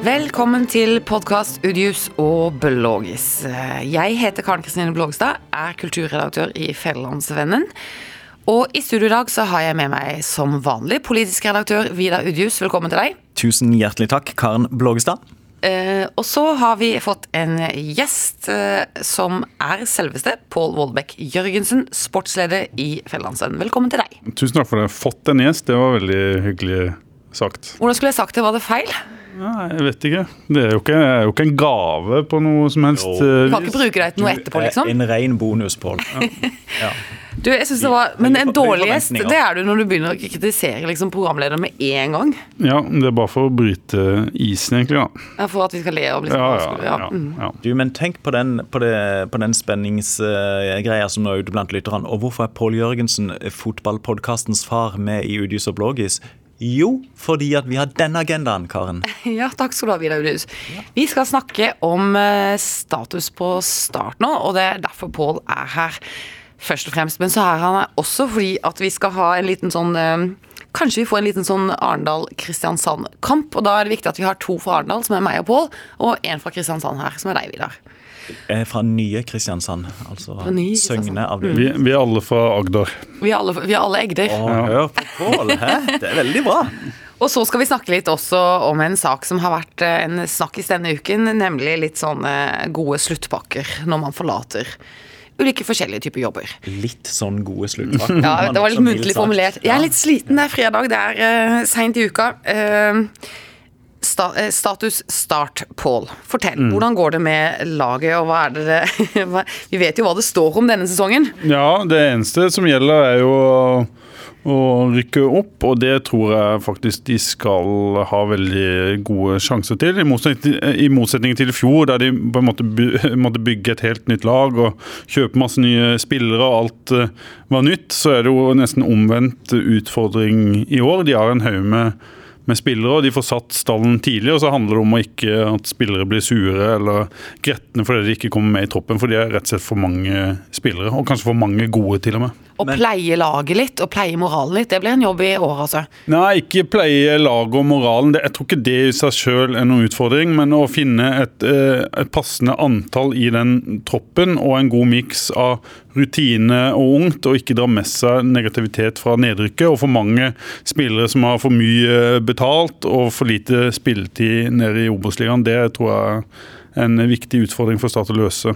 Velkommen til podkast Udius og Blågis. Jeg heter Karen Kristine Blågstad, er kulturredaktør i Fjellandsvennen. Og i studio i dag så har jeg med meg som vanlig politisk redaktør Vidar Udius. Velkommen til deg. Tusen hjertelig takk, Karen Blågestad. Eh, og så har vi fått en gjest eh, som er selveste Pål Vollbekk Jørgensen, sportsleder i Fjellandsvennen. Velkommen til deg. Tusen takk for det. Fått en gjest, det var veldig hyggelig sagt. Hvordan skulle jeg sagt det? Var det feil? Nei, jeg vet ikke. Det er jo ikke, er jo ikke en gave på noe som helst Jo. vis. Du kan ikke bruke deg til noe etterpå, liksom? En ren bonus, Pål. Ja. Du, jeg synes det var, Men en dårlig gjest, det er du når du begynner å kritisere liksom, programlederen med en gang. Ja, det er bare for å bryte isen, egentlig. da. Ja, For at vi skal le av liksom, Ja, ja, ja, ja. Mm. ja. Du, men tenk på den, på det, på den spenningsgreia som nå er ute blant lytterne. Og hvorfor er Pål Jørgensen, fotballpodkastens far, med i Udius og Blågis? Jo, fordi at vi har denne agendaen, Karen. Ja, takk skal du ha, Vidar Udhus. Vi skal snakke om eh, status på start nå, og det er derfor Pål er her. Først og fremst, men så er han også fordi at vi skal ha en liten sånn eh, Kanskje vi får en liten sånn Arendal-Kristiansand-kamp. Og da er det viktig at vi har to fra Arendal, som er meg og Pål, og en fra Kristiansand her, som er deg, Vidar. Eh, Fra nye Kristiansand, altså nye Søgne avdeling. Vi, vi er alle fra Agder. Vi er alle, vi er alle egder. Å, hør på Pål, hæ? Det er veldig bra. Og så skal vi snakke litt også om en sak som har vært eh, en snakkis denne uken, nemlig litt sånne gode sluttpakker når man forlater ulike forskjellige typer jobber. Litt sånn gode sluttpakker. Ja, det var litt muntlig formulert. Jeg er litt sliten, det er fredag, det er uh, seint i uka. Eh, eh, status start, Pål. Fortell, hvordan går det med laget, og hva er det Vi vet jo hva det står om denne sesongen. Ja, det eneste som gjelder, er jo å, rykke opp, og det tror jeg faktisk de skal ha veldig gode sjanser til. I motsetning, i motsetning til i fjor, der de på en måte måtte bygge et helt nytt lag og kjøpe masse nye spillere, og alt eh, var nytt, så er det jo nesten omvendt utfordring i år. De har en haug med med spillere, og de får satt stallen tidlig. og Så handler det om ikke at spillere blir sure eller gretne fordi de ikke kommer med i troppen. For de er rett og slett for mange spillere, og kanskje for mange gode til og med. Å pleie laget litt, og pleie moralen litt, det blir en jobb i år, altså. Nei, ikke pleie laget og moralen. Jeg tror ikke det i seg sjøl er noen utfordring, men å finne et, eh, et passende antall i den troppen og en god miks av rutine og ungt, og ikke dra med seg negativitet fra nedrykket. Og for mange spillere som har for mye betalt og for lite spilletid nede i Obos-ligaen, det tror jeg er en viktig utfordring for Start å løse.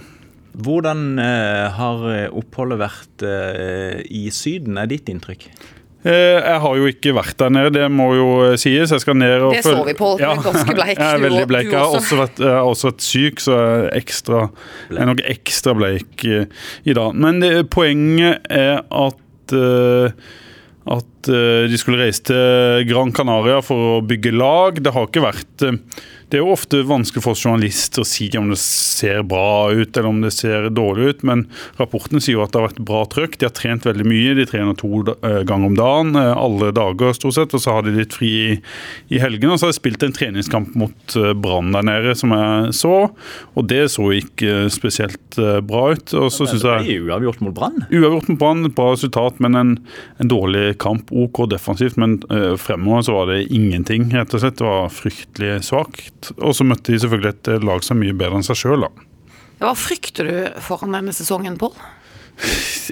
Hvordan eh, har oppholdet vært eh, i Syden, er ditt inntrykk? Eh, Jeg har jo ikke vært der nede, det må jo eh, sies. Jeg skal ned og Det så vi på, du er ganske bleik, Jeg er veldig bleik. Jeg har også. vært, jeg har også vært syk, så jeg er, ekstra, jeg er nok ekstra bleik eh, i dag. Men det, poenget er at eh, at eh, de skulle reise til Gran Canaria for å bygge lag. Det har ikke vært eh, Det er jo ofte vanskelig for oss journalister å si om det ser bra ut eller om det ser dårlig ut, men rapporten sier jo at det har vært bra trøkk. De har trent veldig mye. De trener to eh, ganger om dagen, eh, alle dager stort sett. Og så har de litt fri i, helgene. Og så har de spilt en treningskamp mot eh, Brann der nede, som jeg så. Og det så ikke spesielt bra ut. Og så syns jeg uavgjort mot Brann. Uavgjort mot Brann, bra resultat, men en, en dårlig kamp. OK defensivt, men fremover så var det ingenting, rett og slett. Det var fryktelig svakt. Og så møtte de selvfølgelig et lag som er mye bedre enn seg sjøl, da. Hva frykter du foran denne sesongen, Pål?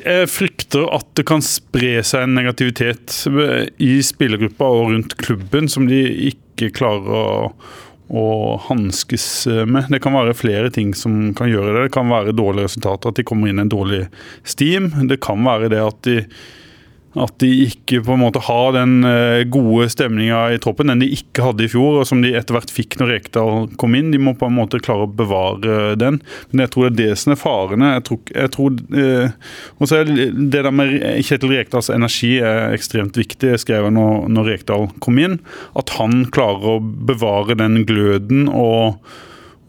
Jeg frykter at det kan spre seg en negativitet i spillergruppa og rundt klubben som de ikke klarer å, å hanskes med. Det kan være flere ting som kan gjøre det. Det kan være dårlige resultater, at de kommer inn i en dårlig steam. Det kan være det at de At de ikke på en måte har den eh, gode stemninga i troppen, den de ikke hadde i fjor, og som de etter hvert fikk når Rekdal kom inn. De må på en måte klare å bevare den. Men jeg tror det er det som er farene. Jeg tror, jeg tror eh, det der med Kjetil Rekdals energi er ekstremt viktig. Jeg skrev når, når Rekdal kom inn, at han klarer å bevare den gløden og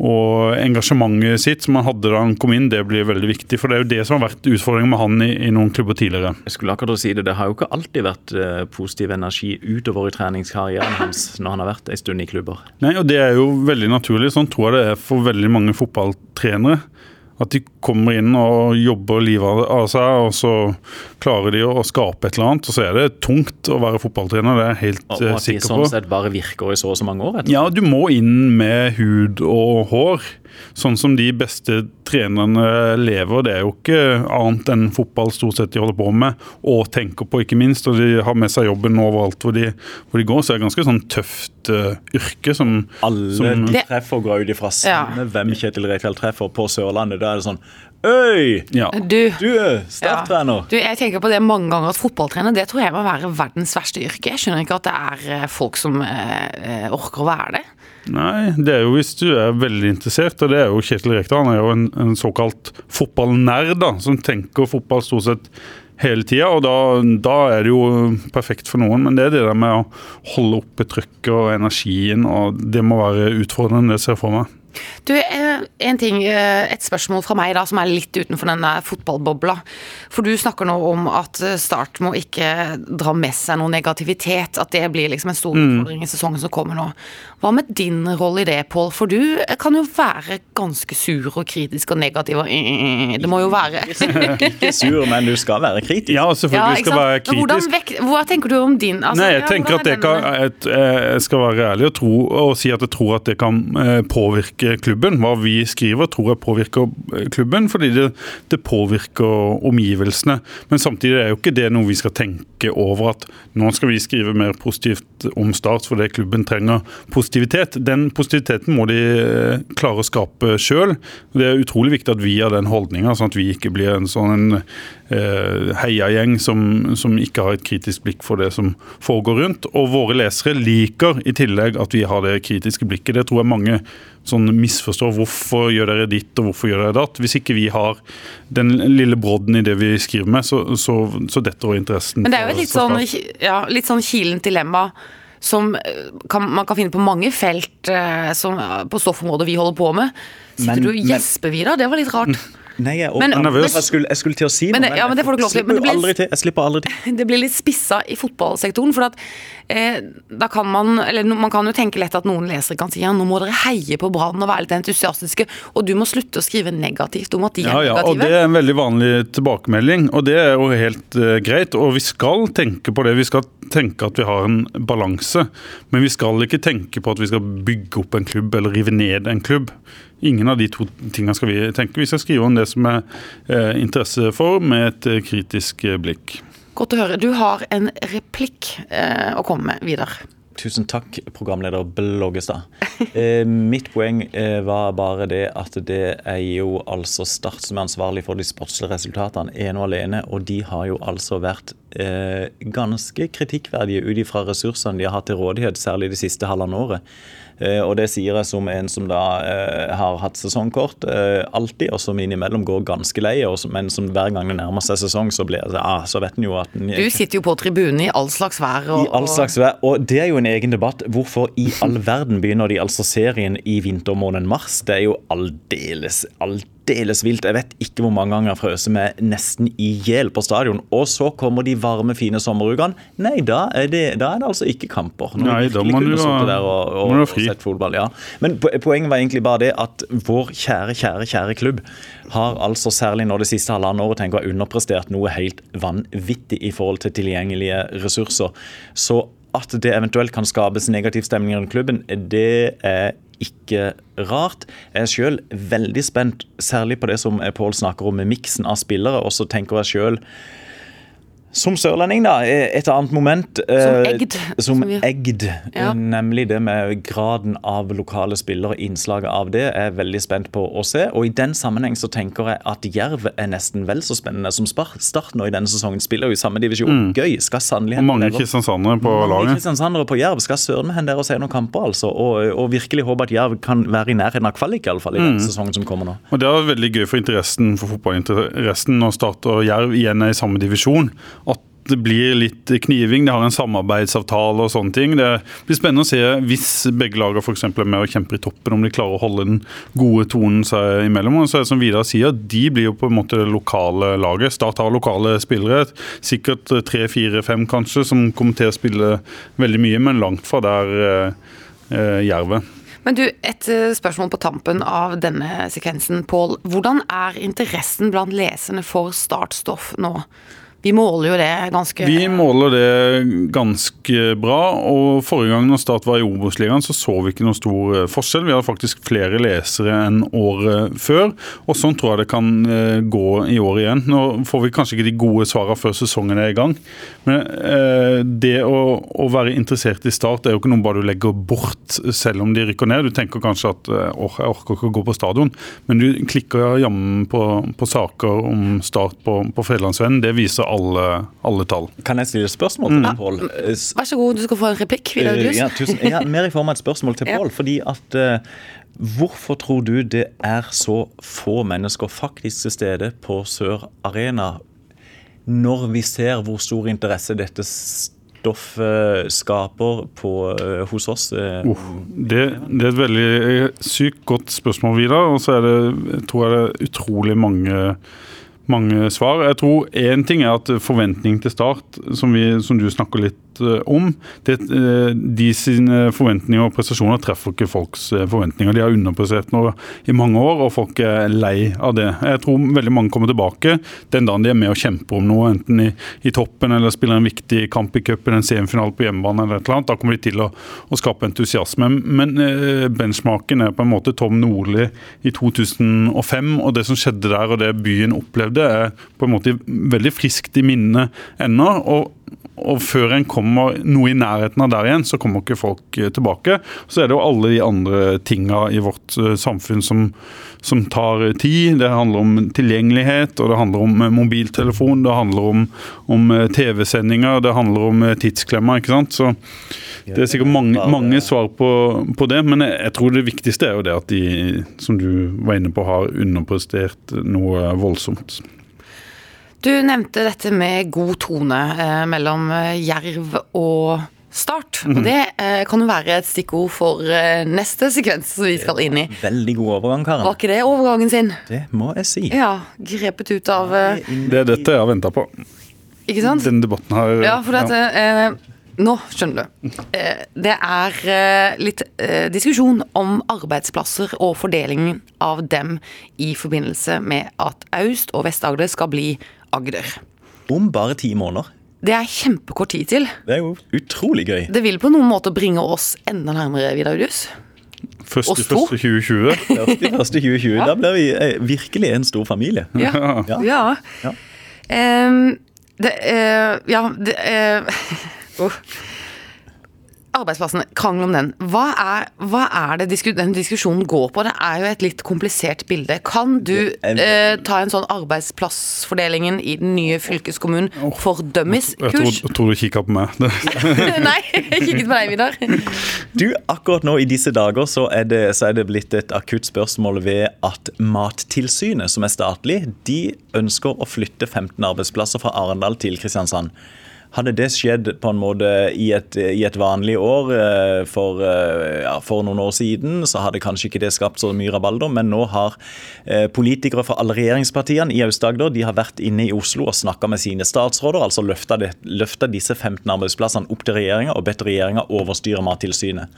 og engasjementet sitt som han hadde da han kom inn, det blir veldig viktig. For det er jo det som har vært utfordringen med han i, i noen klubber tidligere. Jeg skulle akkurat si Det det har jo ikke alltid vært eh, positiv energi utover i treningskarrieren hans når han har vært en stund i klubber. Nei, og Det er jo veldig naturlig. Sånn tror jeg det er for veldig mange fotballtrenere. At de kommer inn og jobber livet av seg, og så klarer de å skape et eller annet. Og så er det tungt å være fotballtrener, det er jeg helt Og eh, at de sånn sett bare virker i så og så mange år. Ja, du må inn med hud og hår. Sånn som de beste trenerne lever. Det er jo ikke annet enn fotball stort sett de holder på med, og tenker på, ikke minst. Og de har med seg jobben overalt hvor de, hvor de går. Så det er ganske sånn tøft uh, yrke som Alle Som- de treffer går ut ifra Ja. samme hvem Kjetil Rekdal treffer på Sørlandet. Da er det sånn Øy! Ja. Du, Du er starttrener! du, jeg tenker på det mange ganger at fotballtrener det tror jeg må være verdens verste yrke. Jeg skjønner ikke at det er eh, folk som eh, eh, orker å være det. Nei, det er jo hvis du er veldig interessert, og det er jo Kjetil Rekdal. Han er jo en, en såkalt fotballnerd, da, som tenker fotball stort sett hele tida. Og da, da er det jo perfekt for noen, men det er det der med å holde oppe trykket og energien, og det må være utfordrende, det ser jeg for meg. Du, eh, en ting, eh, et spørsmål fra meg da, som er litt utenfor denne fotballbobla. For du snakker nå om at eh, Start må ikke dra med seg noe negativitet. At det blir liksom en stor utfordring i sesongen som kommer nå. Hva med din rolle i det, Pål? For du kan jo være ganske sur og kritisk og negativ og Det må jo være Ikke sur, men du skal være kritisk. Ja, selvfølgelig ikke skal være kritisk. hva tenker du om din altså, Nei, jeg ja, tenker at jeg, kan, jeg skal være ærlig og, tro, og si at jeg tror at det kan eh, påvirke klubben. Hva vi skriver tror jeg påvirker eh, klubben, fordi det, det påvirker omgivelsene. Men samtidig er jo ikke det noe vi skal tenke over at nå skal vi skrive mer positivt om Start fordi klubben trenger positivitet. Den positiviteten må de eh, klare å skape sjøl. Det er utrolig viktig at vi har den holdninga, sånn at vi ikke blir en sånn heiagjeng som, som ikke har et kritisk blikk for det som foregår rundt. Og våre lesere liker i tillegg at vi har det kritiske blikket. Det tror jeg mange sånn misforstår. Hvorfor gjør dere ditt, og hvorfor gjør dere datt? Hvis ikke vi har den lille brodden i det vi skriver med, så, så, så detter også interessen. Men det er jo et litt sånn, ja, litt sånn kilent dilemma som eh, kan, man kan finne på mange felt eh, som, eh, på stoffområdet vi holder på med. Sitter Men- du og gjesper, Vidar? Det var litt rart. Nei, jeg, Men- åpner- nervøs. jeg, skulle, jeg skulle til å si noe, Men ja, men det får du lov til. jeg Men det slipper aldri til. Jeg slipper aldri til. Det blir litt spissa i fotballsektoren. For at, eh, da kan man Eller man kan jo tenke lett at noen lesere kan si ja, nå må dere heie på Brann og være litt entusiastiske, og du må slutte å skrive negativt om at de er Ja, ja, og. Det er en veldig vanlig tilbakemelding, og det er jo helt eh, greit. Og vi skal tenke på det. Vi skal tenke at vi har en balanse, men vi skal ikke tenke på at vi skal bygge opp en klubb eller rive ned en klubb. Ingen av de to tingene skal vi tenke. Vi skal skrive om det som er eh, interesse for, med et eh, kritisk eh, blikk. Godt å høre. Du har en replikk eh, å komme med, Vidar. Tusen takk, programleder Bloggestad. Eh, mitt poeng eh, var bare det at det er jo altså Start som er ansvarlig for de sportslige resultatene ene og alene, og de har jo altså vært eh, ganske kritikkverdige ut ifra ressursene de har hatt til rådighet, særlig det siste halvannet året. Eh, og det sier jeg som en som da eh, har hatt sesongkort eh, alltid, og som innimellom går ganske lei, men som hver gang det nærmer seg sesong, så, blir, det, ah, så vet en jo at den, Du sitter jo på tribunen i all slags vær. Og, i all slags vær. Og det er jo en egen debatt. Hvorfor i all verden begynner de altså serien i vintermåneden mars? Det er jo aldeles, aldeles vilt. Jeg vet ikke hvor mange ganger frøst meg nesten i hjel på stadion. Og så kommer de varme, fine sommerukene. Nei, da er det, da er det altså ikke kamper. Nei, da må du ha- fri. fotball. Ja. Men poenget var egentlig bare det at vår kjære, kjære, kjære klubb har altså særlig nå det siste halvannet året tenker ha underprestert noe helt vanvittig i forhold til tilgjengelige ressurser. Så at det eventuelt kan skapes negativ stemning rundt klubben, det er ikke rart. Jeg er selv veldig spent, særlig på det som Pål snakker om med miksen av spillere. Og så tenker jeg selv som sørlending, da, et annet moment Som eh, egd, Som egd. Ja. Nemlig det med graden av lokale spillere, innslaget av det, er jeg veldig spent på å se. Og i den sammenheng så tenker jeg at Jerv er nesten vel så spennende som Start nå i denne sesongen. Spiller jo i samme divisjon. Gøy. Skal sannelig hende mange kristiansandere på mange laget. kristiansandere på Jerv skal søren meg hende der og se noen kamper, altså. Og, og virkelig håpe at Jerv kan være i nærheten av kvalik, iallfall, i Mm. sesongen som kommer nå. Og Det er veldig gøy for interessen for fotballinteressen når Start og Jerv igjen er i samme divisjon. Det blir litt kniving. De har en samarbeidsavtale og sånne ting. Det blir spennende å se hvis begge lagene f.eks. er med og kjemper i toppen, om de klarer å holde den gode tonen seg imellom. Og så er det som Vidar sier, de blir jo på en måte lokale laget. Start har lokale spillere, sikkert tre, fire, fem kanskje, som kommer til å spille veldig mye, men langt fra der eh, Jervet. Er. Men du, et eh, spørsmål på tampen av denne sekvensen, Pål. Hvordan er interessen blant leserne for startstoff nå? Vi måler jo det ganske Vi måler det ganske bra. og Forrige gang når Start var i Obos-ligaen, så så vi ikke noen stor eh, forskjell. Vi hadde faktisk flere lesere enn året før. og Sånn tror jeg det kan eh, gå i år igjen. Nå får vi kanskje ikke de gode svarene før sesongen er i gang. Men eh, det å, å, være interessert i Start er jo ikke noe bare du legger bort selv om de rykker ned. Du tenker kanskje at åh, jeg orker ikke å gå på stadion, men du klikker jammen på, på saker om Start på, på Fedrelandsvennen. Det viser alle, alle tall. Kan jeg stille et spørsmål til deg, Pål? Vær så god, du skal få en replikk. Uh, ja, tusen, ja, mer i form av et spørsmål til Pål. fordi at uh, Hvorfor tror du det er så få mennesker faktisk til stede på Sør Arena, når vi ser hvor stor interesse dette stoffet skaper på, uh, hos oss? Oh, det, det, er et veldig sykt godt spørsmål, Vidar. Og så er det, tror jeg det er utrolig mange mange svar. Jeg tror én ting er at forventning til start, som, vi, som du snakker litt Eh, om. Det, eh, de sine forventninger og prestasjoner treffer ikke folks eh, forventninger. De har underprestert nå i mange år, og folk er lei av det. Jeg tror veldig mange kommer tilbake den dagen de er med og kjemper om noe, enten i, i toppen eller spiller en viktig kamp i cupen, en semifinale på hjemmebane eller et eller annet. Da kommer de til å, å skape entusiasme. Men benchmarken er på en måte Tom Nordli i 2005, og det som skjedde der og det byen opplevde, er på en måte veldig friskt i minnet ennå. og og før en kommer noe i nærheten av der igjen, så kommer ikke folk eh, tilbake. Så er det jo alle de andre tinga i vårt eh, samfunn som, som tar tid. Det handler om tilgjengelighet, og det handler om eh, mobiltelefon, det handler om, om TV-sendinger, det handler om tidsklemmer. ikke sant? Så det er sikkert mange, mange svar på, på, det, men jeg, jeg tror det viktigste er jo det at de, som du var inne på, har underprestert noe voldsomt. Du nevnte dette med god tone eh, mellom eh, Jerv og Start. Mm -hmm. Og mhm. det eh, kan jo være et stikkord for eh, neste sekvens som vi skal inn i. Veldig god overgang, Karen. Var ikke det overgangen sin? Det må jeg si. Ja, Grepet ut av eh, Det er dette jeg har venta på. Ikke sant? Denne debatten har Ja, for dette ja. Eh, nå skjønner du. Det er litt diskusjon om arbeidsplasser og fordelingen av dem i forbindelse med at Aust- og Vest-Agder skal bli Agder. Om bare ti måneder. Det er kjempekort tid til. Det er jo utrolig gøy. Det vil på noen måte bringe oss enda nærmere, Vidar Udius. Først i første 2020. Først i første 2020. ja. Da blir vi eh, virkelig en stor familie. Ja. ja. ja. ja. Um, det uh, Ja, det uh, arbeidsplassene, krangel om den. Hva er, hva er det disku, den diskusjonen går på? Det er jo et litt komplisert bilde. Kan du eh, ta en sånn arbeidsplassfordelingen i den nye fylkeskommunen for dummies-kurs? Jeg tror, du kikka på meg. Nei, jeg kikket på deg, Vidar. Du, akkurat nå i disse dager så er, det, så er det blitt et akutt spørsmål ved at Mattilsynet, som er statlig, de ønsker å flytte 15 arbeidsplasser fra Arendal til Kristiansand. Hadde det skjedd på en måte i et, i et vanlig år eh, for, eh, ja, for, noen år siden, så hadde kanskje ikke det skapt så mye rabalder. Men nå har eh, politikere fra alle regjeringspartiene i Aust-Agder vært inne i Oslo og snakka med sine statsråder. Altså løfta disse 15 arbeidsplassene opp til regjeringa og bedt regjeringa overstyre Mattilsynet.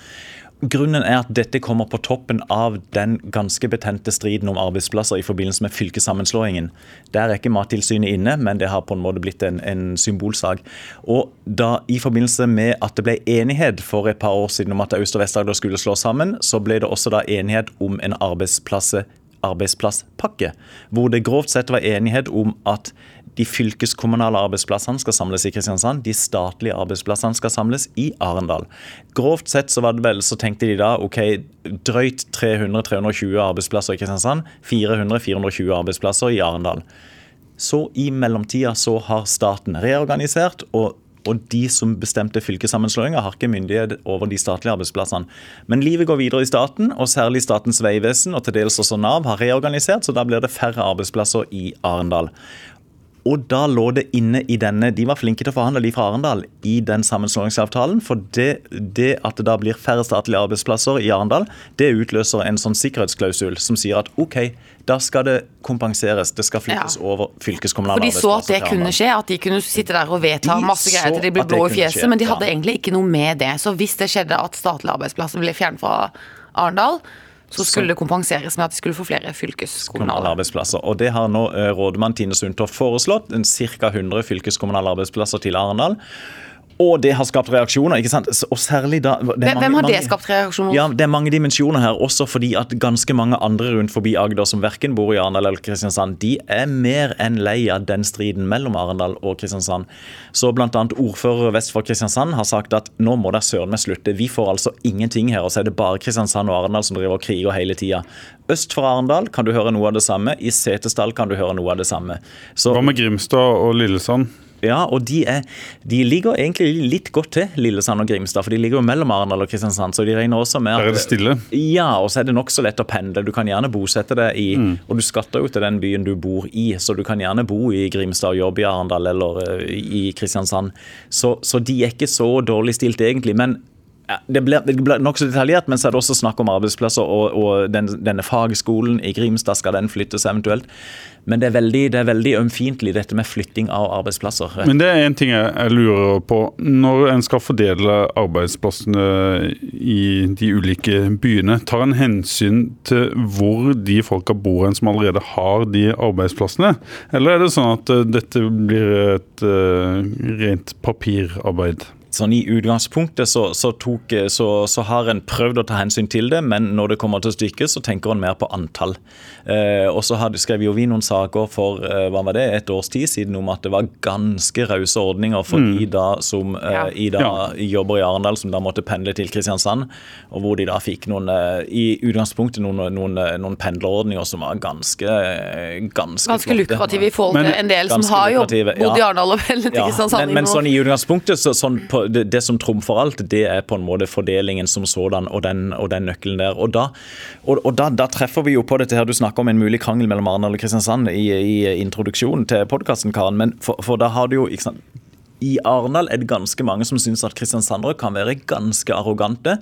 Grunnen er at dette kommer på toppen av den ganske betente striden om arbeidsplasser i forbindelse med fylkessammenslåingen. Der er ikke Mattilsynet inne, men det har på en måte blitt en, en symbolsak. Og da I forbindelse med at det ble enighet for et par år siden om at Aust- og Vest-Agder skulle slås sammen, så ble det også da enighet om en arbeidsplass arbeidsplasspakke, hvor det grovt sett var enighet om at de fylkeskommunale arbeidsplassene skal samles i Kristiansand. De statlige arbeidsplassene skal samles i Arendal. Grovt sett så var det vel, så tenkte de da ok, drøyt 300-320 arbeidsplasser i Kristiansand. 400-420 arbeidsplasser i Arendal. Så i mellomtida så har staten reorganisert. og og de som bestemte fylkessammenslåinga, har ikke myndighet over de statlige arbeidsplassene. Men livet går videre i staten, og særlig Statens vegvesen og til dels også Nav har reorganisert, så da blir det færre arbeidsplasser i Arendal. Og da lå det inne i denne De var flinke til å forhandle, de fra Arendal, i den sammenslåingsavtalen. For det, det, at det da blir færre statlige arbeidsplasser i Arendal, det utløser en sånn sikkerhetsklausul som sier at OK, da skal det kompenseres. Det skal flyttes ja. over fylkeskommunale arbeidsplasser. For de så at det kunne skje, at de kunne sitte der og vedta de masse greier til de ble blå i fjeset, men de hadde ja. egentlig ikke noe med det. Så hvis det skjedde at statlige arbeidsplasser ble fjernet fra Arendal, så skulle det kompenseres med at de skulle få flere fylkeskommunale. arbeidsplasser. Og Det har nå eh, rådmann Tine Sundtoft foreslått. en Ca. 100 fylkeskommunale arbeidsplasser til Arendal. Og det har skapt reaksjoner. ikke sant? Og særlig da det er Hvem, mange- hvem har det skapt reaksjoner hos? Ja, Det er mange dimensjoner her, også fordi at ganske mange andre rundt forbi Agder som verken bor i Arendal eller Kristiansand, de er mer enn lei av den striden mellom Arendal og Kristiansand. Så bl.a. ordfører vest for Kristiansand har sagt at nå må det søren meg slutte. Vi får altså ingenting her, og så er det bare Kristiansand og Arendal som driver og kriger hele tida. Øst for Arendal kan du høre noe av det samme, i Setesdal kan du høre noe av det samme. Så Hva med Grimstad og Lillesand? Ja, og de, er, de ligger egentlig litt godt til, Lillesand og Grimstad. For de ligger jo mellom Arendal og Kristiansand, så de regner også med at Der er det stille. Ja, og så er det nokså lett å pendle. Du kan gjerne bosette deg i Og du skatter jo til den byen du bor i, så du kan gjerne bo i Grimstad og jobbe i Arendal eller eh, i Kristiansand. Så, så de er ikke så dårlig stilt egentlig. men det blir, det blir nokså detaljert, men så er det også snakk om arbeidsplasser. Og, og den, denne fagskolen i Grimstad, skal den flyttes eventuelt? Men det er veldig, det veldig ømfintlig, dette med flytting av arbeidsplasser. Men det er en ting jeg, jeg lurer på. Når en skal fordele arbeidsplassene i de ulike byene, tar en hensyn til hvor de folka bor hen som allerede har de arbeidsplassene? Eller er det sånn at eh, dette blir et uh, rent papirarbeid? Sånn I utgangspunktet så, så, tok, så, så har en prøvd å ta hensyn til det, men når det kommer til stykket, så tenker en mer på antall. Eh, og så skrev jo vi noen saker for eh, hva var det, et års tid siden om at det var ganske rause ordninger for de da som eh, Ja. i da Ja. jobber i Arendal, som da måtte pendle til Kristiansand. Og hvor de da fikk noen, eh, i utgangspunktet noen, noen, eh, noen pendlerordninger som var ganske eh, Ganske, Ganske lukrative i forhold til en del som har jo bodd i. Arendal og pendlet til Ja, Kristiansand men, men sånn i utgangspunktet, så, sånn på, det, det som trumfer alt, det er på en måte fordelingen som sådan og den, og den nøkkelen der. Og, da, og, og da, da treffer vi jo på dette her, du snakker om en mulig krangel mellom Arendal og Kristiansand i, i introduksjonen til podkasten, Karen. Men for, for da har du jo ikke sant, I Arendal er det ganske mange som syns at kristiansandere kan være ganske arrogante.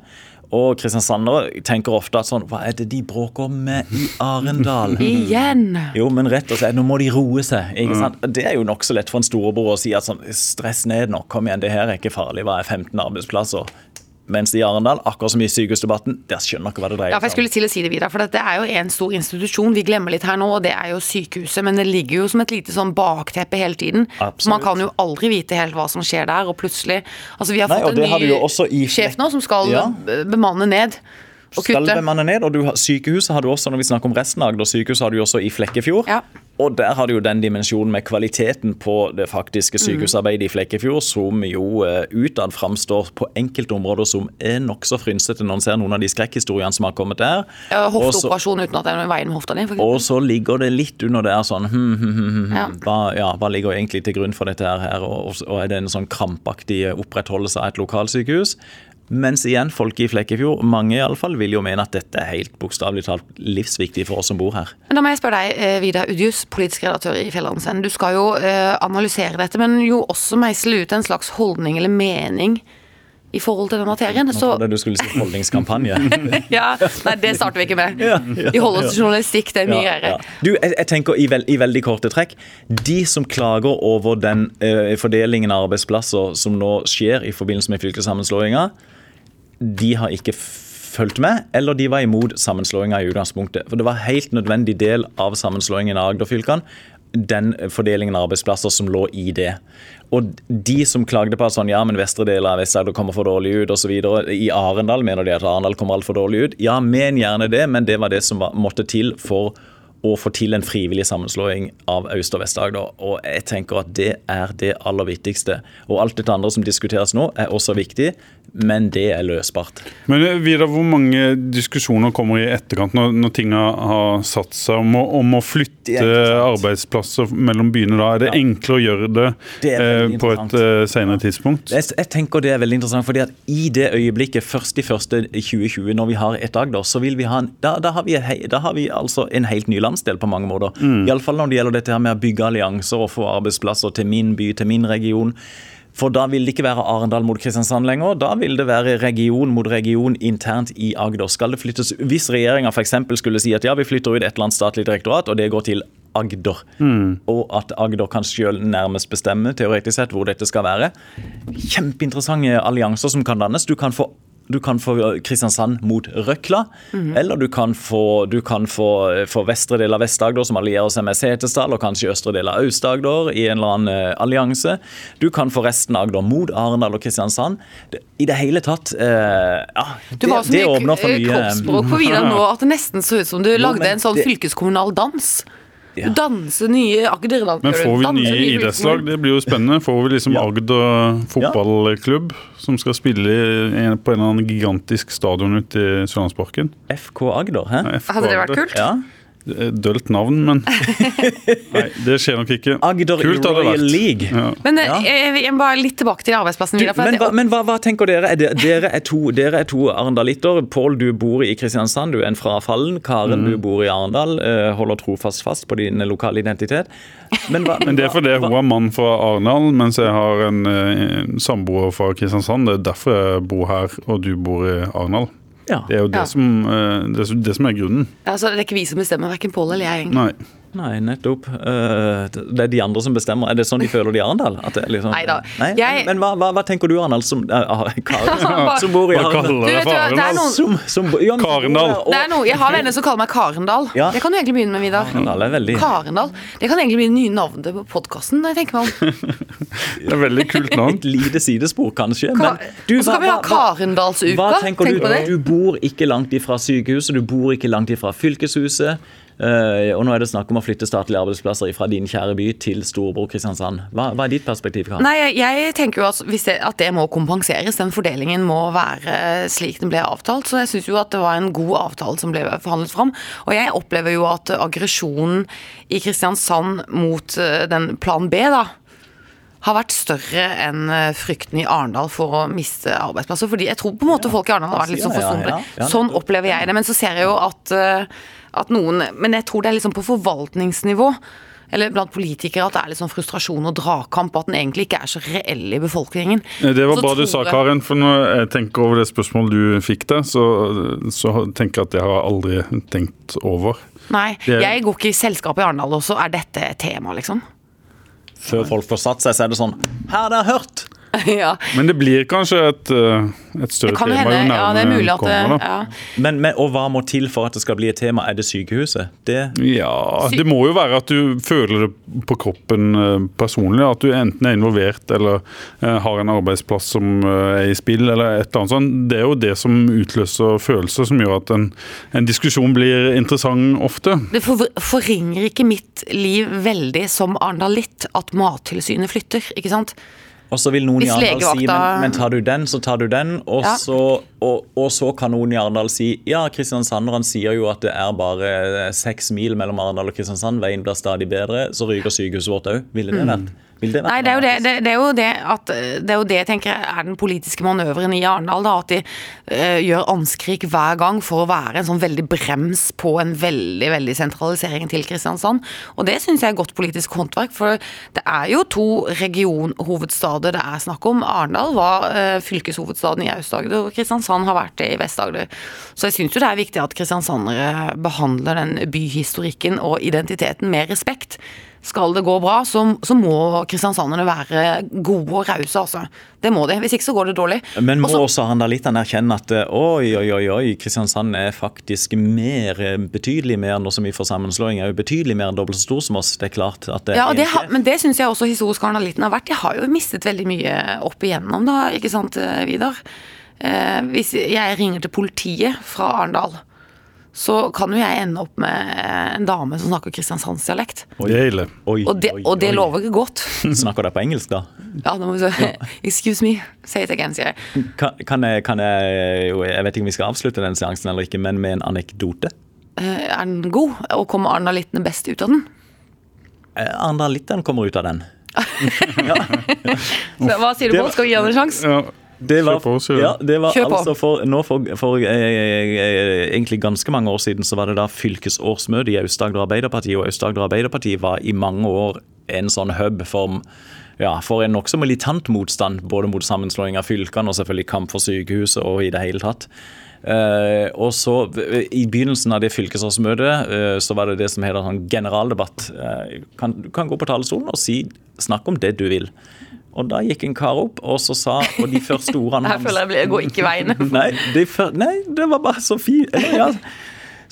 Og kristiansandere tenker ofte at sånn Hva er det de bråker med i Arendal? Igjen! Jo, men rett og slett, nå må de roe seg. ikke sant? Det er jo nokså lett for en storebror å si at sånn, stress ned nå, kom igjen, det her er ikke farlig, hva er 15 arbeidsplasser? Mens i Arendal, akkurat som i sykehusdebatten, der skjønner dere hva det Ja, dreier for jeg seg om. skulle til å si det videre, for det er jo en stor institusjon. Vi glemmer litt her nå, og det er jo sykehuset. Men det ligger jo som et lite sånn bakteppe hele tiden. Absolutt. man kan jo aldri vite helt hva som skjer der, og plutselig Altså, vi har Nei, fått en ny i sjef nå som skal Ja. bemanne ned og Skal kutte. bemanne ned, og du Sykehuset har du også, når vi snakker om resten av Agder sykehus, har du også i Flekkefjord. Ja. Og der har du jo den dimensjonen med kvaliteten på det faktiske Mm. sykehusarbeidet i Flekkefjord, som jo eh, utad framstår på enkelte områder som er nokså frynsete når en ser noen av de skrekkhistoriene som har kommet der. Ja, Hofteoperasjon uten at det er noe i veien med hofta di, Og så ligger det litt under der sånn hm, hm, hm, hm, Ja. Hva, ja, hva ligger egentlig til grunn for dette her? Og, og er det en sånn krampaktig opprettholdelse av et lokalsykehus? Mens igjen, folk i Flekkefjord, mange iallfall, vil jo mene at dette er helt bokstavelig talt livsviktig for oss som bor her. Men da må jeg spørre deg, eh, Vidar Udjus, politisk redaktør i Fjellandsvennen. Du skal jo eh, analysere dette, men jo også meisle ut en slags holdning eller mening i forhold til den materien. Nå trodde du skulle si holdningskampanje. ja, Nei, det starter vi ikke med. Ja, ja, Vi holder oss til journalistikk, det er mye Ja, ja. Du, jeg, jeg tenker i, veld, i veldig korte trekk De som klager over den uh, fordelingen av arbeidsplasser som nå skjer i forbindelse med fylkessammenslåinga, de har ikke fulgt med, eller de var imot sammenslåinga i utgangspunktet. For det var helt nødvendig del av sammenslåingen av Agder-fylkene. Den fordelingen av arbeidsplasser som lå i det. Og de som klagde på at sånn, ja, men vestre del av Vest-Agder kommer for dårlig ut osv. I Arendal mener de at Arendal kommer altfor dårlig ut. Ja, men gjerne det, men det var det som var, måtte til for å få til en frivillig sammenslåing av Øst- og Vest-Agder. Og jeg tenker at det er det aller viktigste. Og alt dette andre som diskuteres nå, er også viktig, men det er løsbart. Men eh, Vidar, hvor mange diskusjoner kommer i etterkant når, når ting har- satt seg om å, om å flytte er arbeidsplasser mellom byene? da? Er det Ja. enklere å gjøre det, Det eh, på et eh, senere tidspunkt? Jeg, jeg tenker det er veldig interessant, fordi at i det øyeblikket, først i første 2020, når vi har et Agder, så vil vi ha en, da, da, har vi, da har vi altså en helt ny landsdel på mange måter. Mm. Iallfall når det gjelder dette her med å bygge allianser og få arbeidsplasser til min by, til min region. For da vil det ikke være Arendal mot Kristiansand lenger. Da vil det være region mot region internt i Agder. Skal det flyttes, Hvis regjeringa f.eks. skulle si at ja, vi flytter ut et eller annet statlig direktorat, og det går til Agder, og at Agder kan selv nærmest bestemme teoretisk sett hvor dette skal være. Kjempeinteressante allianser som kan dannes. Du kan få du kan få Kristiansand mot Røkla. Mhm. Eller du kan få, du kan få, få vestre del av Vest-Agder, som allierer seg med Setesdal, og kanskje østre del av Aust-Agder i en eller annen eh, allianse. Du kan få resten av Agder mot Arendal og Kristiansand. Det, I det hele tatt eh, Ja, det, det, åpner for mye Du var så mye kroppsspråk på Vidar nå at det nesten så ut som du lagde en sånn fylkeskommunal dans. Ja. Danse nye Agder-dans. Men får vi nye idrettslag? Det blir jo spennende. Får vi liksom Ja. Agder fotballklubb som skal spille på en eller annen gigantisk stadion ute i Sørlandsparken? FK Agder, hæ? Ja, FK Hadde det vært kult? Ja. Et Dølt navn, men Nei, det skjer nok ikke. Agder Kult hadde det Royal vært. League. Ja. Men eh, Ja. jeg, jeg må bare litt tilbake til arbeidsplassen. Du, men hva, men hva, hva tenker dere? Er det, dere, er to, dere er to arendalitter. Pål, du bor i Kristiansand, du er en fra Fallen. Karen, mm. du bor i Arendal. eh, holder trofast fast på din lokale identitet. Men, hva, Men det er fordi hun er mann fra Arendal, mens jeg har en, eh, en samboer fra Kristiansand. Det er derfor jeg bor her, og du bor i Arendal. Ja. Det er jo det, Ja. som, eh, det, som- det som er grunnen. altså, det er ikke vi som bestemmer, verken Pål eller jeg. egentlig. Nei. Nei, nettopp. Eh, det er de andre som bestemmer. Er det sånn de føler det i Arendal? At det liksom, Neida. Nei? Jeg- Men, hva, hva, hva tenker du, Arendal, som, uh, som bor i Arendal? Du vet hva, det er noen- Som, som, ja, Karendal. og- Det er noe, Jeg har venner som kaller meg Karendal. Ja. Det kan du egentlig begynne med, Vidar. Arendal er veldig Karendal. Det kan egentlig bli det nye navnet på podkasten. Det er Det er veldig kult navn. Et lite sidespor, kanskje. Ka Men du, hva- vi ha Karendalsuka. Hva tenker Tenk du? på det. Du bor ikke langt ifra sykehuset, du bor ikke langt ifra fylkeshuset. Eh, og nå er det snakk om å flytte statlige arbeidsplasser fra din kjære by til storebror Kristiansand. Hva, hva er ditt perspektiv? Karen? Nei, jeg, tenker jo at, det, at det må kompenseres. Den fordelingen må være slik den ble avtalt. Så jeg syns jo at det var en god avtale som ble forhandlet fram. Og jeg opplever jo at aggresjonen i Kristiansand mot eh, den plan B, da, har vært større enn eh, frykten i Arendal for å miste arbeidsplasser. Fordi jeg tror på en måte folk i Arendal har vært litt sånn ja. Sånn opplever jeg det. Men så ser jeg jo at, eh, at noen Men jeg tror det er liksom på forvaltningsnivå. Eller blant politikere at det er litt sånn frustrasjon og dragkamp, at den egentlig ikke er så reell i befolkningen. Det var Så bra du sa, Karin Karen. For når jeg tenker over det spørsmålet du fikk der, så, så tenker jeg at jeg har aldri tenkt over. Nei, Det- jeg går ikke i selskap i Arendal, og så er dette et tema, liksom. Før folk får satt seg, så er det sånn Her, det har hørt! ja. Men det blir kanskje et, eh, et større kan tema hende. jo Ja, det er nærmere det kommer. da. ja. Men, men, og hva må til for at det skal bli et tema? Er det sykehuset? Det Ja, det må jo være at du føler det på kroppen eh, personlig. At du enten er involvert eller eh, har en arbeidsplass som er i spill, eller et eller annet sånt. Det er jo det som utløser følelser, som gjør at en, en diskusjon blir interessant ofte. Det for, forringer ikke mitt liv veldig som Arendalitt at Mattilsynet flytter, ikke sant? Og så vil noen i Arendal si men, men tar du den, så tar du den. Og, Ja. så, og, og så kan noen i Arendal si ja, kristiansanderne sier jo at det er bare seks mil mellom Arendal og Kristiansand. Veien blir stadig bedre. Så ryker sykehuset vårt òg. Ville det vært? Vil det vært Mm. Nei, det er jo det, det, det, er jo det at Det er jo det jeg tenker er den politiske manøveren i Arendal. da, At de uh, gjør anskrik hver gang for å være en sånn veldig brems på en veldig veldig sentralisering til Kristiansand. Og det syns jeg er godt politisk håndverk, for det er jo to regionhovedstader det er snakk om. Arendal var uh, fylkeshovedstaden i Aust-Agder, og Kristiansand har vært det i Vest-Agder. Så jeg syns jo det er viktig at kristiansandere behandler den byhistorikken og identiteten med respekt. Skal det gå bra, så, så må kristiansanderne være gode og rause, altså. Det må de. Hvis ikke så går det dårlig. Men må Og også arendalittene erkjenne at eh, oi, oi, oi, oi, Kristiansand er faktisk mer, eh, betydelig mer nå som vi får sammenslåing, er jo betydelig mer enn dobbelt så stor som oss. Det er klart at det Ja, det har, men det syns jeg også historisk arendalitten har vært. De har jo mistet veldig mye opp igjennom, da, ikke sant, eh, Vidar? Eh, hvis jeg ringer til politiet fra Arendal, så kan jo jeg ende opp med en dame som snakker kristiansandsdialekt. Og det, og det lover ikke godt. Snakker dere på engelsk, da? Ja, da må vi si Excuse me, say it again, sier jeg. Kan, kan, jeg, kan jeg Jeg vet ikke om vi skal avslutte den seansen eller ikke, men med en anekdote. Eh, Er den god? Og kommer arendalittene best ut av den? Eh, Arendalittene kommer ut av den. Så, hva sier du, på? Skal vi gi ham en sjanse? Ja. Det var, ja, det var altså for, nå for, for eh, eh, egentlig ganske mange år siden så var det da fylkesårsmøte i Aust-Agder Arbeiderparti, og Aust-Agder Arbeiderparti var i mange år en sånn hub for, ja, for en nokså militant motstand, både mot sammenslåing av fylkene og selvfølgelig kamp for sykehuset og i det hele tatt. Uh, og så eh, I begynnelsen av det fylkesårsmøtet uh, så var det det som heter sånn generaldebatt. Uh, kan, du kan gå på talerstolen og si, snakke om det du vil. Og da gikk en kar opp, og så sa Og de første ordene Her føler jeg blir- jeg går ikke veien. Nei, de før, nei, det var bare så fint. Ja,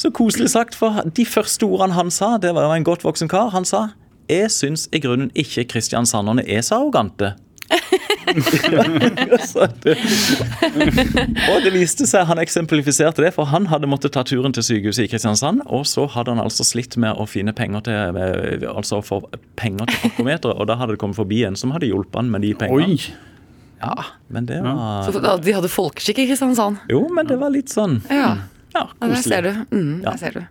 så koselig sagt, for de første ordene han sa, det var en godt voksen kar. Han sa jeg syns i grunnen ikke kristiansanderne er så arrogante. Og det viste seg, han eksemplifiserte det, for han hadde måttet ta turen til sykehuset i Kristiansand, og så hadde han altså slitt med å finne penger til eh, altså få penger til parkometeret, og da hadde det kommet forbi en som hadde hjulpet han med de pengene. Oi! Ja, men det var Så da- de hadde folkeskikk i Kristiansand. Jo, men det var litt sånn Ja. Ja, Ja, der ser du. Mm, Ja. der ser du.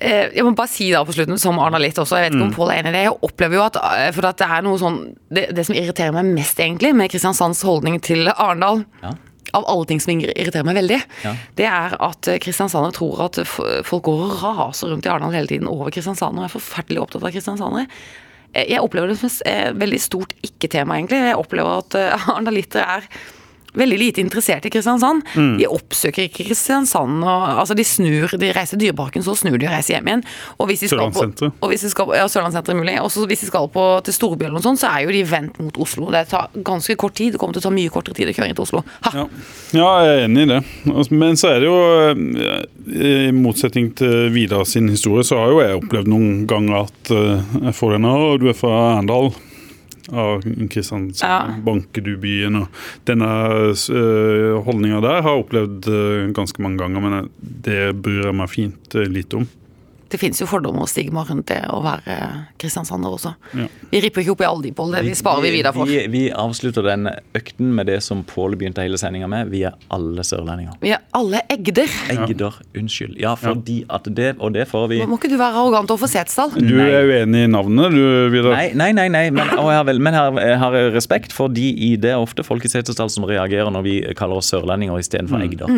Eh, Jeg må bare si da på slutten, som Arna litt også, jeg vet ikke om Pål er enig i det. Jeg opplever jo at, eh, for at det er noe sånn det, det som irriterer meg mest, egentlig, med Kristiansands holdning til Arendal, Ja. av alle ting som irriterer meg veldig, Ja. det er at eh, tror at folk går og raser rundt i Arendal hele tiden over kristiansandere og er forferdelig opptatt av kristiansandere. Jeg opplever det som et veldig stort ikke-tema, egentlig. Jeg opplever at arendalitter er veldig lite interessert i Kristiansand. De oppsøker ikke Kristiansand. Og, altså de snur, de reiser Dyreparken, så snur de og reiser hjem igjen. Og hvis de skal på, og hvis de skal, ja, Sørlandssenteret er mulig. Og hvis de skal på, til Storby og sånt, så er jo de vendt mot Oslo. Det tar ganske kort tid. Det kommer til å ta mye kortere tid å kjøre inn til Oslo. Ja. ja, jeg er enig i det. Altså, Men så er det jo, eh, i motsetning til Vidar sin historie, så har jo jeg opplevd noen ganger at eh, jeg får den og du er fra Arendal. Av Kristiansand, Ja. banker du byen og Denne uh, holdninga der har jeg opplevd eh, ganske mange ganger, men det bryr jeg meg fint eh, lite om. Det finnes jo fordommer og stigma rundt det å være kristiansander også. Ja. Vi ripper ikke opp i alle de, bollene, Det vi sparer vi videre for. Vi, vi avslutter den økten med det som Pål begynte hele sendinga med. Vi er alle sørlendinger. Vi er alle egder. Egder, unnskyld. Ja, fordi at det Og det får vi Må ikke du være arrogant overfor Setesdal? Du er uenig i navnet, du, Vidar? Nei, nei, nei, nei. men, og jeg har, vel, men jeg har, jeg har respekt for de i det er ofte folk i Setesdal som reagerer når vi kaller oss sørlendinger istedenfor egder.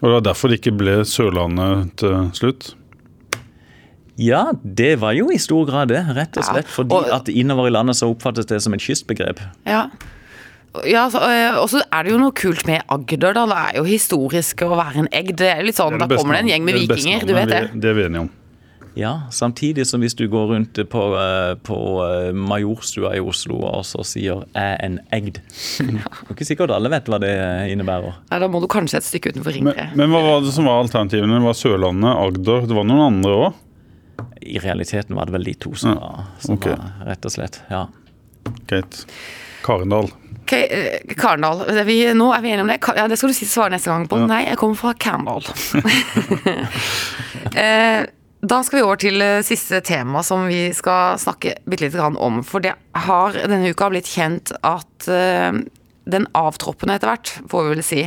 Og det var derfor det ikke ble Sørlandet til slutt? Ja, det var jo i stor grad det, rett og Ja, slett. Fordi og- at innover i landet så oppfattes det som et kystbegrep. Ja. Ja, øh, Og så er det jo noe kult med Agder, da. Det er jo historisk å være en egg. Det er litt sånn, Da kommer det en gjeng med Det er det vikinger, du vet det. Det er vi enige om. Ja, samtidig som hvis du går rundt på, eh, på eh, Majorstua i Oslo og så sier er en egd'. Det er ikke sikkert alle vet hva det innebærer. Nei, Da må du kanskje et stykke utenfor Men, men hva var det som var alternativene? Det var Sørlandet, Agder, det var noen andre òg? I realiteten var det vel de to som, Ja, var, som okay. var rett og slett. ja. Greit. Karendal. Okay, eh, Karendal. Det Vi, nå er vi enige om det. Ja, Det skal du si svare neste gang på. Nei, jeg kommer fra Karendal. eh, da skal vi over til eh, siste tema som vi skal snakke bitte lite grann om. For det har denne uka blitt kjent at eh, den avtroppende etter hvert, får vi vel si,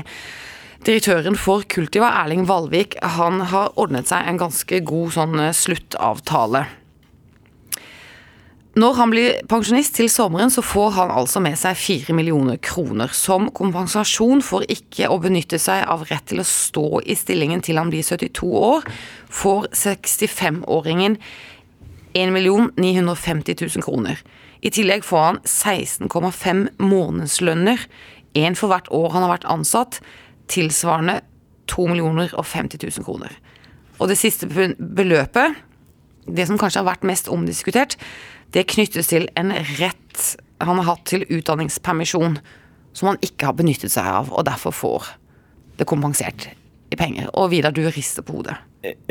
Direktøren for Kultiva, Erling Valvik, han har ordnet seg en ganske god sånn eh, sluttavtale. Når han blir pensjonist til sommeren, så får han altså med seg 4 millioner kroner som kompensasjon for ikke å benytte seg av rett til å stå i stillingen til han blir 72 år, får 65-åringen 1 950 000 kroner. I tillegg får han 16,5 månedslønner, én for hvert år han har vært ansatt, tilsvarende 2 millioner og 50 000 kroner. Og det siste beløpet, det som kanskje har vært mest omdiskutert, det knyttes til en rett han har hatt til utdanningspermisjon, som han ikke har benyttet seg av, og derfor får det kompensert i penger. Og Vidar, du rister på hodet.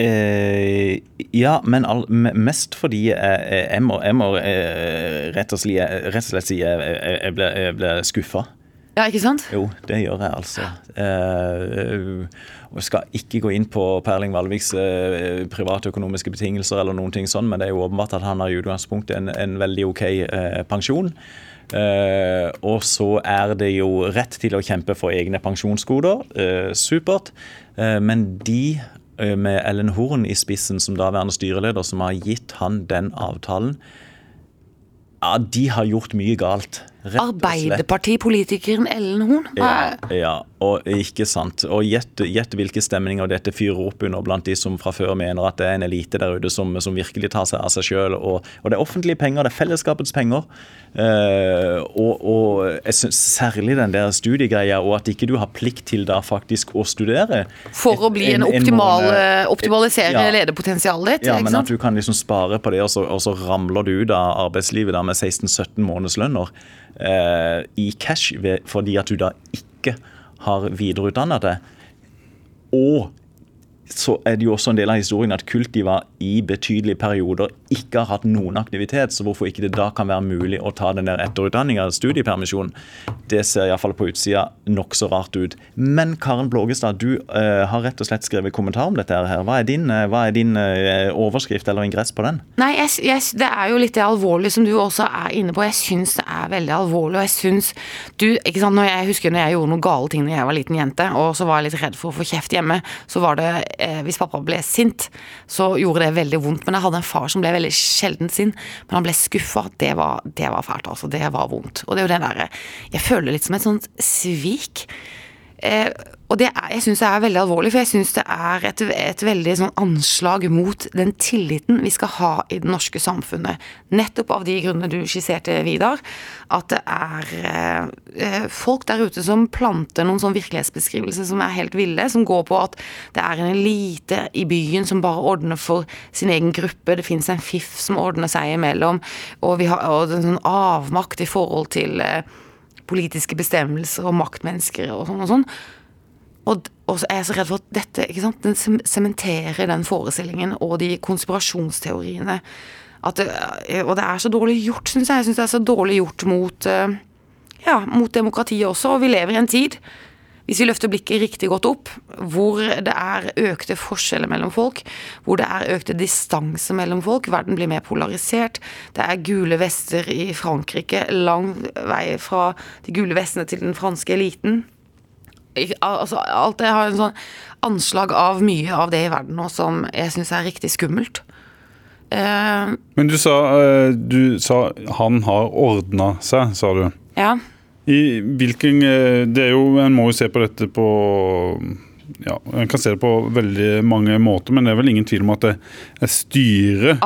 Eh, ja, men all, mest fordi jeg, jeg, må, jeg må eh, rett, og slett, rett og slett si jeg, jeg ble, jeg ble skuffa. Ja, ikke sant? Jo, det gjør jeg altså. Eh, jeg skal ikke gå inn på Perling Valviks eh, private økonomiske betingelser, eller noen ting sånn, men det er jo åpenbart at han har i utgangspunktet en, en veldig ok eh, pensjon. Uh, og så er det jo rett til å kjempe for egne pensjonsgoder. Uh, supert. Uh, men de eh, med Ellen Horn i spissen som daværende styreleder, som har gitt han den avtalen, ja, de har gjort mye galt. Arbeiderpartipolitikeren Ellen Horn? Ja, ja, og ikke sant. Og gjett hvilke stemninger dette fyrer opp under blant de som fra før mener at det er en elite der ute som, som virkelig tar seg av seg sjøl. Og, og det er offentlige penger, det er fellesskapets penger. Uh, og, og jeg synes særlig den der studiegreia, og at ikke du har plikt til da faktisk å studere. For å bli en, En- en optimal måned- eh, Optimalisere Ja. lederpotensialet ditt, Ja, men at du kan liksom spare på det, og så, og så ramler du ut av arbeidslivet da med 16-17 månedslønner. Eh, i cash fordi at du da ikke har videreutdannet deg. Og så er det jo også en del av historien at Kultiva i betydelige perioder ikke har hatt noen aktivitet, så hvorfor ikke det da kan være mulig å ta den der etterutdanninga, studiepermisjon, det ser iallfall på utsida nokså rart ut. Men Karen Blågestad, du uh, har rett og slett skrevet kommentar om dette her. Hva er din, uh, hva er din uh, overskrift eller ingress på den? Nei, jeg, jeg, det er jo litt det alvorlige som du også er inne på. Jeg syns det er veldig alvorlig, og jeg syns du ikke sant, når Jeg husker når jeg gjorde noen gale ting da jeg var liten jente, og så var jeg litt redd for å få kjeft hjemme, så var det eh, Hvis pappa ble sint, så gjorde det veldig vondt. Men jeg hadde en far som ble veldig sjelden sint, men han ble skuffa. Det, det, var fælt, altså. Det var vondt. Og det er jo det derre Jeg føler litt som et sånt svik. Eh, og det er, jeg syns det er veldig alvorlig, for jeg syns det er et, et veldig sånn anslag mot den tilliten vi skal ha i det norske samfunnet. Nettopp av de grunnene du skisserte, Vidar. At det er eh, folk der ute som planter noen sånn virkelighetsbeskrivelser som er helt ville. Som går på at det er en elite i byen som bare ordner for sin egen gruppe. Det fins en fiff som ordner seg imellom. Og vi har og en sånn avmakt i forhold til eh, politiske bestemmelser og maktmennesker og sånn og sånn. Og, og så er jeg så redd for at dette ikke sant, den sementerer den forestillingen og de konspirasjonsteoriene. Det, og det er så dårlig gjort, syns jeg. Jeg syns det er så dårlig gjort mot, eh, ja, mot demokratiet også. Og vi lever i en tid, hvis vi løfter blikket riktig godt opp, hvor det er økte forskjeller mellom folk, hvor det er økte distanser mellom folk, verden blir mer polarisert, det er gule vester i Frankrike, lang vei fra de gule vestene til den franske eliten altså, alt det har en sånn anslag av mye av det i verden nå som jeg syns er riktig skummelt. Uh, Men du sa, uh, du sa han har ordna seg, sa du. Ja. I hvilken uh, Det er jo En må jo se på dette på ja, En kan se det på veldig mange måter, men det er vel ingen tvil om at det er styret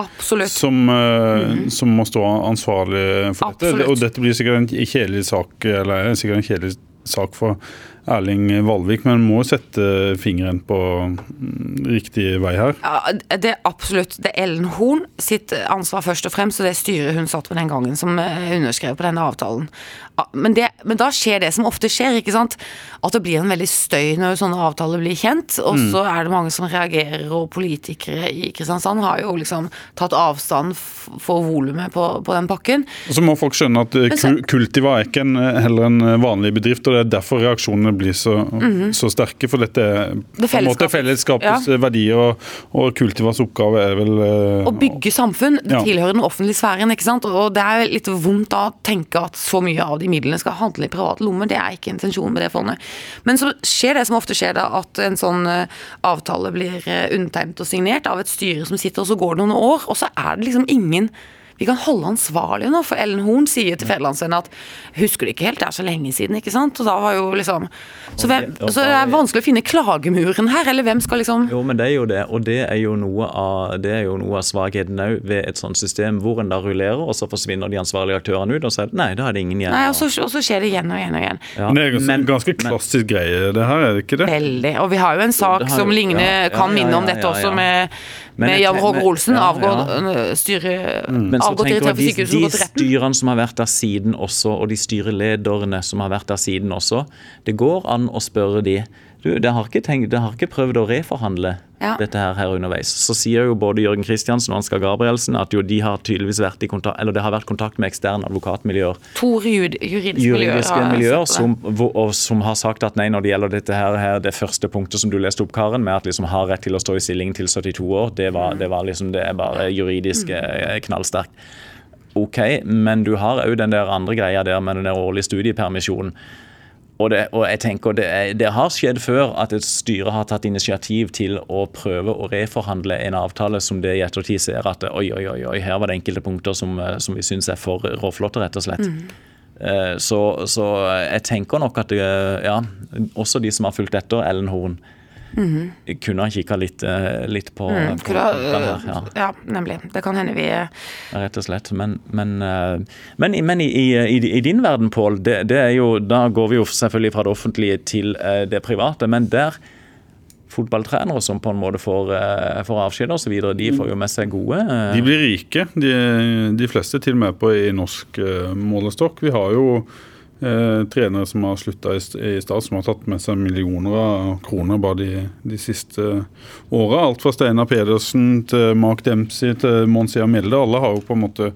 som, mm som, må stå ansvarlig for Absolutt. dette. Og dette blir sikkert en kjedelig sak, eller sikkert en kjedelig sak for Erling Valvik, men må sette fingeren på mm, riktig vei her? Ja, Det er absolutt. Det er Ellen Horn sitt ansvar først og fremst, og det styret hun satt på den gangen som eh, underskrev på denne avtalen. Men, det, men, da skjer det som ofte skjer, ikke sant. At det blir en veldig støy når sånne avtaler blir kjent. Og mm. så er det mange som reagerer, og politikere i Kristiansand har jo liksom tatt avstand for volumet på, på, den pakken. Og så må folk skjønne at eh, så, Kultiva er ikke en, heller en vanlig bedrift, og det er derfor reaksjonene blir så, mm -hmm. så sterke. For dette er det på en måte fellesskapets ja. verdier, og, og, Kultivas oppgave er vel uh, Å bygge samfunn. Det ja. tilhører den offentlige sfæren, ikke sant. Og det er litt vondt da å tenke at så mye av de midlene skal handle i private lommer. Det er ikke intensjonen med det fondet. Men så skjer det som ofte skjer, da, at en sånn uh, avtale blir uh, undertegnet og signert av et styre som sitter, og så går det noen år, og så er det liksom ingen vi kan holde ansvarlig nå. For Ellen Horn sier til Federlandsvennen at husker du ikke helt, det er så lenge siden, ikke sant. Og da var jo liksom Så, hvem, så det er vanskelig å finne klagemuren her, eller hvem skal liksom Jo, men det er jo det, og det er jo noe av, det er jo noe av svakheten òg ved et sånt system, hvor en da rullerer, og så forsvinner de ansvarlige aktørene ut, og så er det nei, da er det ingen igjen. Nei, og så, og så skjer det igjen og igjen og igjen. Ja, men det er ganske, men, ganske klassisk men, greie, det her, er det ikke det? Veldig. Og vi har jo en sak jo, som ligner, ja, ja, kan minne om dette også, med med Jan Roger Olsen, ja, styre... mm. Avgått direktør for sykehuset og gått retten. De styrene som har vært der siden også, og de styrelederne som har vært der siden også, det går an å spørre de du, det har ikke, tenkt, det har ikke prøvd å reforhandle ja. dette her, her, underveis. Så sier jo både Jørgen Kristiansen og Ansgar Gabrielsen at jo de har tydeligvis vært i kontakt, eller det har vært kontakt med eksterne advokatmiljøer. To juridiske, juridiske miljøer, som, og, som har sagt at nei, når det gjelder dette her, her, det første punktet som du leste opp, Karen, med at liksom har rett til å stå i stilling til 72 år, det, var, det, var liksom, det er bare juridisk mm. knallsterkt. Ok, men du har òg den der andre greia der med den der årlige studiepermisjonen. Og, det, og jeg tenker det, det, har skjedd før at et styre har tatt initiativ til å prøve å reforhandle en avtale som det i ettertid ser at oi, oi, oi, oi her var det enkelte punkter som, som vi syns er for råflotte, rett og slett. Mm. Eh, så, så, jeg tenker nok at ja, også de som har fulgt etter Ellen Horn, Mm -hmm. Kunne ha kikka litt, eh, litt, på, mm, på, kunne, her, ja. ja. nemlig. Det kan hende vi Rett og slett. Men, men, eh, men, men i, i, i, din verden, Pål, det, det, er jo Da går vi jo selvfølgelig fra det offentlige til eh, det private. Men der fotballtrenere som på en måte får, eh, får avskjed osv. De får jo med seg gode eh, De blir rike, de, de fleste til og med på i norsk eh, målestokk. Vi har jo eh, trenere som har slutta i, i Stad, som har tatt med seg millioner av kroner bare de, de siste åra. Alt fra Steinar Pedersen til Mark Dempsey til Monsia Melde. Alle har jo på en måte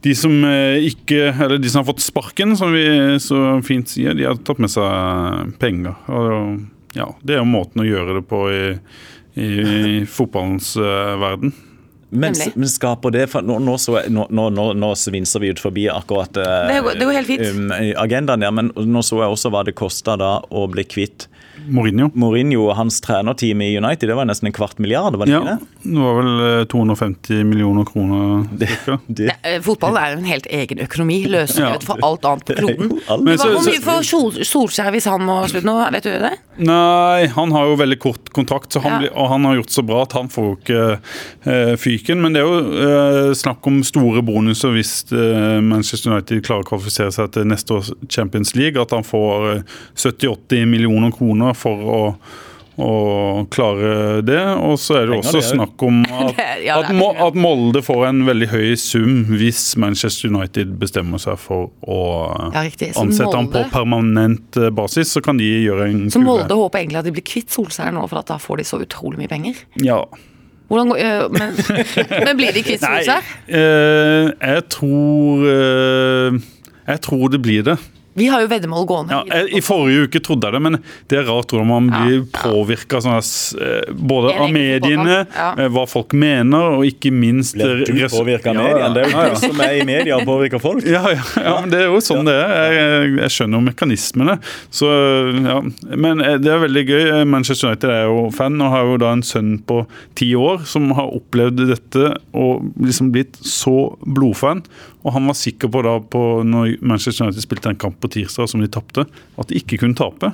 de som eh, ikke, eller de som har fått sparken, som vi så fint sier, de har tatt med seg penger. Og ja, Det er jo måten å gjøre det på i, i, i fotballens uh, verden. Men, men skaper det for Nå, nå, så, nå, nå, nå, svinser vi ut forbi akkurat eh, Det går- det går helt fint. um, agendaen der, men nå så jeg også hva det kosta å bli kvitt Mourinho. Mourinho og hans trenerteam i United. Det var nesten en kvart milliard, var det Ja, ikke det? det var vel eh, 250 millioner kroner. Det, det Ne- eh, Fotball er jo en helt egen økonomi, løsrevet Ja. for alt annet på kloden. Men Hva, hvor mye får Sol Solskjær hvis han må slutte nå? Vet du det? Nei, han har jo veldig kort kontrakt, så han Ja. blir, og han har gjort så bra at han får jo ikke eh, fyken. Men det er jo eh, snakk om store bonuser hvis eh, Manchester United klarer å kvalifisere seg til neste års Champions League. At han får eh, 70-80 millioner kroner for å og klare det. Og så er det Penger, også det er snakk om at, Ja, at, at Molde får en veldig høy sum hvis Manchester United bestemmer seg for å Ja, ansette ham på permanent eh, basis. Så kan de gjøre en Så. Molde håper egentlig at de blir kvitt Solskjær nå, for at da får de så utrolig mye penger. Ja. Hvordan går, øh, men, men blir de kvitt Nei, Solskjær? eh, jeg tror eh, Jeg tror det blir det. Vi har jo veddemål gående. Ja, I forrige uke trodde jeg det, men det er rart hvordan man blir ja. påvirka sånn, eh, både av mediene, ja. eh, hva folk mener, og ikke minst Blir du påvirka av mediene? Det er jo ja, du som er i media og påvirker folk. Ja, ja, ja, men det er jo sånn det er. Jeg, jeg skjønner jo mekanismene. Så, ja. Men eh, det er veldig gøy. Manchester United er jo fan og har jo da en sønn på ti år som har opplevd dette og liksom blitt så blodfan. Og han var sikker på da på når Manchester United spilte en kamp på tirsdag som de tapte, at de ikke kunne tape.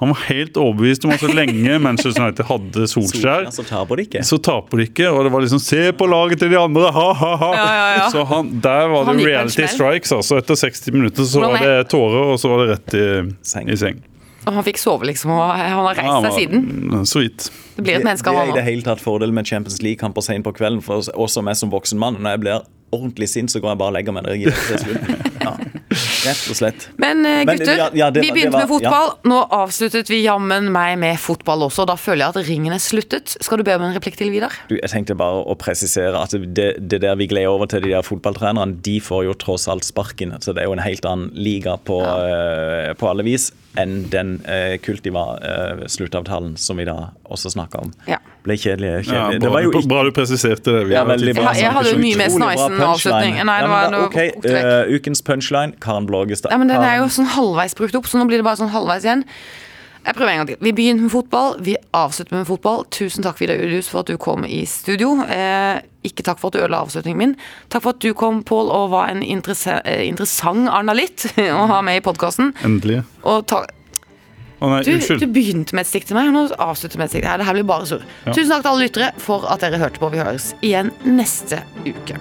Han var helt overbevist om at så lenge Manchester United hadde Solskjær, Så taper de ikke. så taper de ikke. Og det var liksom 'se på laget til de andre', ha-ha-ha. Ja, ja, ja. Så han, der var det reality strikes. altså Etter 60 minutter så var det tårer, og så var det rett i Seng. i seng. Og han fikk sove, liksom, og han har reist han seg siden. Så vidt. Det blir et menneske det er i det hele tatt fordel med Champions League-kamper sent på kvelden. For også meg som voksen mann. Når jeg blir ordentlig sint, så går jeg bare og legger meg. Gir. Ja. Rett og slett. Men gutter, Men, ja, ja, det vi begynte var, med fotball. Nå avsluttet vi jammen meg med fotball også. Da føler jeg at ringen er sluttet. Skal du be om en replikk til, Vidar? Du, jeg tenkte bare å presisere at det, det der vi gleder over til de der fotballtrenerne, de får jo tross alt sparken. Så det er jo en helt annen liga på, uh, på alle vis enn den uh, Kultiva-sluttavtalen som vi da også snakka om. Ja. Ble kjedelig. Ja, bra, det var jo bra du presiserte det. Vi Ja, veldig bra. Jeg- jeg hadde jo mye mer sneisen avslutning. Nei, det var noe ok, uh, eh, Ukens punchline, Karen Blågestad. Ja, men Den er jo sånn halvveis brukt opp, så nå blir det bare sånn halvveis igjen. Jeg prøver en gang til. Vi begynner med fotball, vi avslutter med fotball. Tusen takk Vidar Udhus for at du kom i studio. Eh, ikke takk for at du ødela avslutningen min. Takk for at du kom, Pål, og var en interesse- eh, interessant analytt å ha med i podkasten. Endelig. Og ta, Å nei, du, unnskyld. du begynte med et stikk til meg, og nå avslutter du med et stikk. Det her blir bare sur. Ja. Tusen takk til alle lyttere for at dere hørte på. Vi høres igjen neste uke.